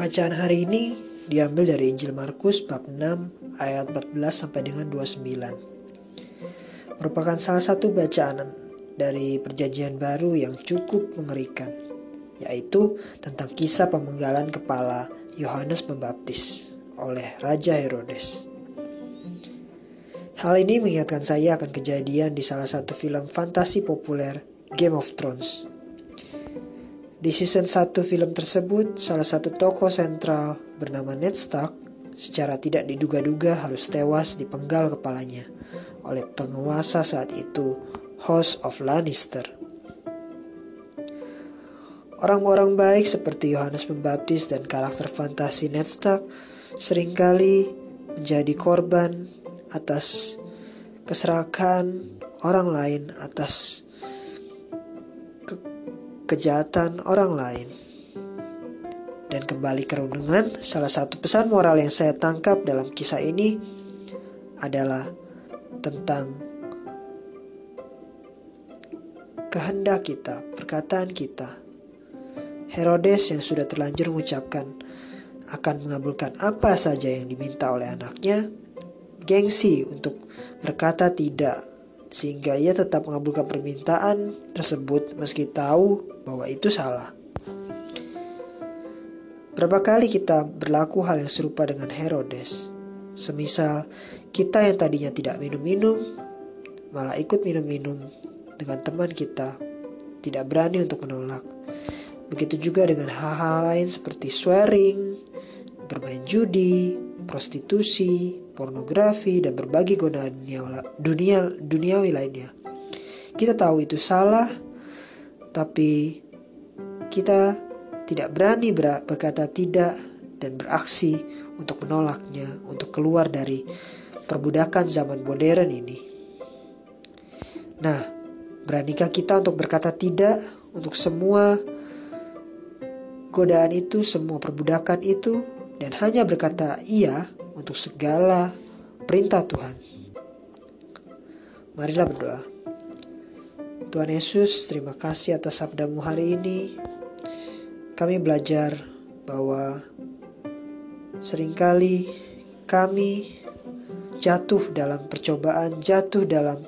Bacaan hari ini diambil dari Injil Markus bab 6 ayat 14 sampai dengan 29. Merupakan salah satu bacaan dari perjanjian baru yang cukup mengerikan, yaitu tentang kisah pemenggalan kepala Yohanes Pembaptis oleh Raja Herodes. Hal ini mengingatkan saya akan kejadian di salah satu film fantasi populer Game of Thrones di season 1 film tersebut, salah satu tokoh sentral bernama Ned Stark secara tidak diduga-duga harus tewas dipenggal kepalanya oleh penguasa saat itu, House of Lannister. Orang-orang baik seperti Yohanes Pembaptis dan karakter fantasi Ned Stark sering kali menjadi korban atas keserakan orang lain atas kejahatan orang lain. Dan kembali ke renungan, salah satu pesan moral yang saya tangkap dalam kisah ini adalah tentang kehendak kita, perkataan kita. Herodes yang sudah terlanjur mengucapkan akan mengabulkan apa saja yang diminta oleh anaknya, gengsi untuk berkata tidak sehingga ia tetap mengabulkan permintaan tersebut meski tahu bahwa itu salah. Berapa kali kita berlaku hal yang serupa dengan Herodes? Semisal kita yang tadinya tidak minum-minum, malah ikut minum-minum dengan teman kita, tidak berani untuk menolak. Begitu juga dengan hal-hal lain seperti swearing, bermain judi, prostitusi, pornografi, dan berbagai godaan dunia, dunia duniawi lainnya. Kita tahu itu salah, tapi kita tidak berani ber berkata tidak dan beraksi untuk menolaknya, untuk keluar dari perbudakan zaman modern ini. Nah, beranikah kita untuk berkata tidak untuk semua godaan itu, semua perbudakan itu, dan hanya berkata iya untuk segala perintah Tuhan. Marilah berdoa. Tuhan Yesus, terima kasih atas sabdamu hari ini. Kami belajar bahwa sering kali kami jatuh dalam percobaan, jatuh dalam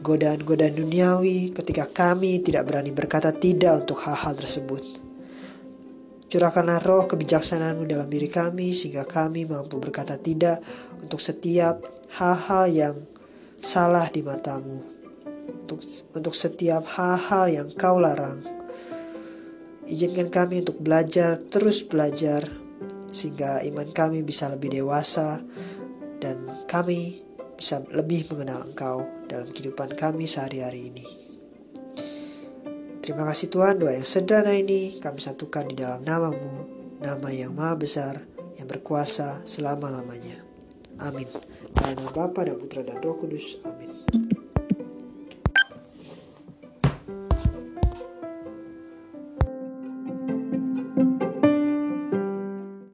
godaan-godaan duniawi ketika kami tidak berani berkata tidak untuk hal-hal tersebut. Curahkanlah roh kebijaksanaanmu dalam diri kami sehingga kami mampu berkata tidak untuk setiap hal-hal yang salah di matamu. Untuk, untuk setiap hal-hal yang kau larang. Izinkan kami untuk belajar, terus belajar, sehingga iman kami bisa lebih dewasa dan kami bisa lebih mengenal Engkau dalam kehidupan kami sehari-hari ini. Terima kasih Tuhan doa yang sederhana ini kami satukan di dalam namamu, nama yang maha besar, yang berkuasa selama-lamanya. Amin. Dalam nama Bapa dan Putra dan Roh Kudus. Amin.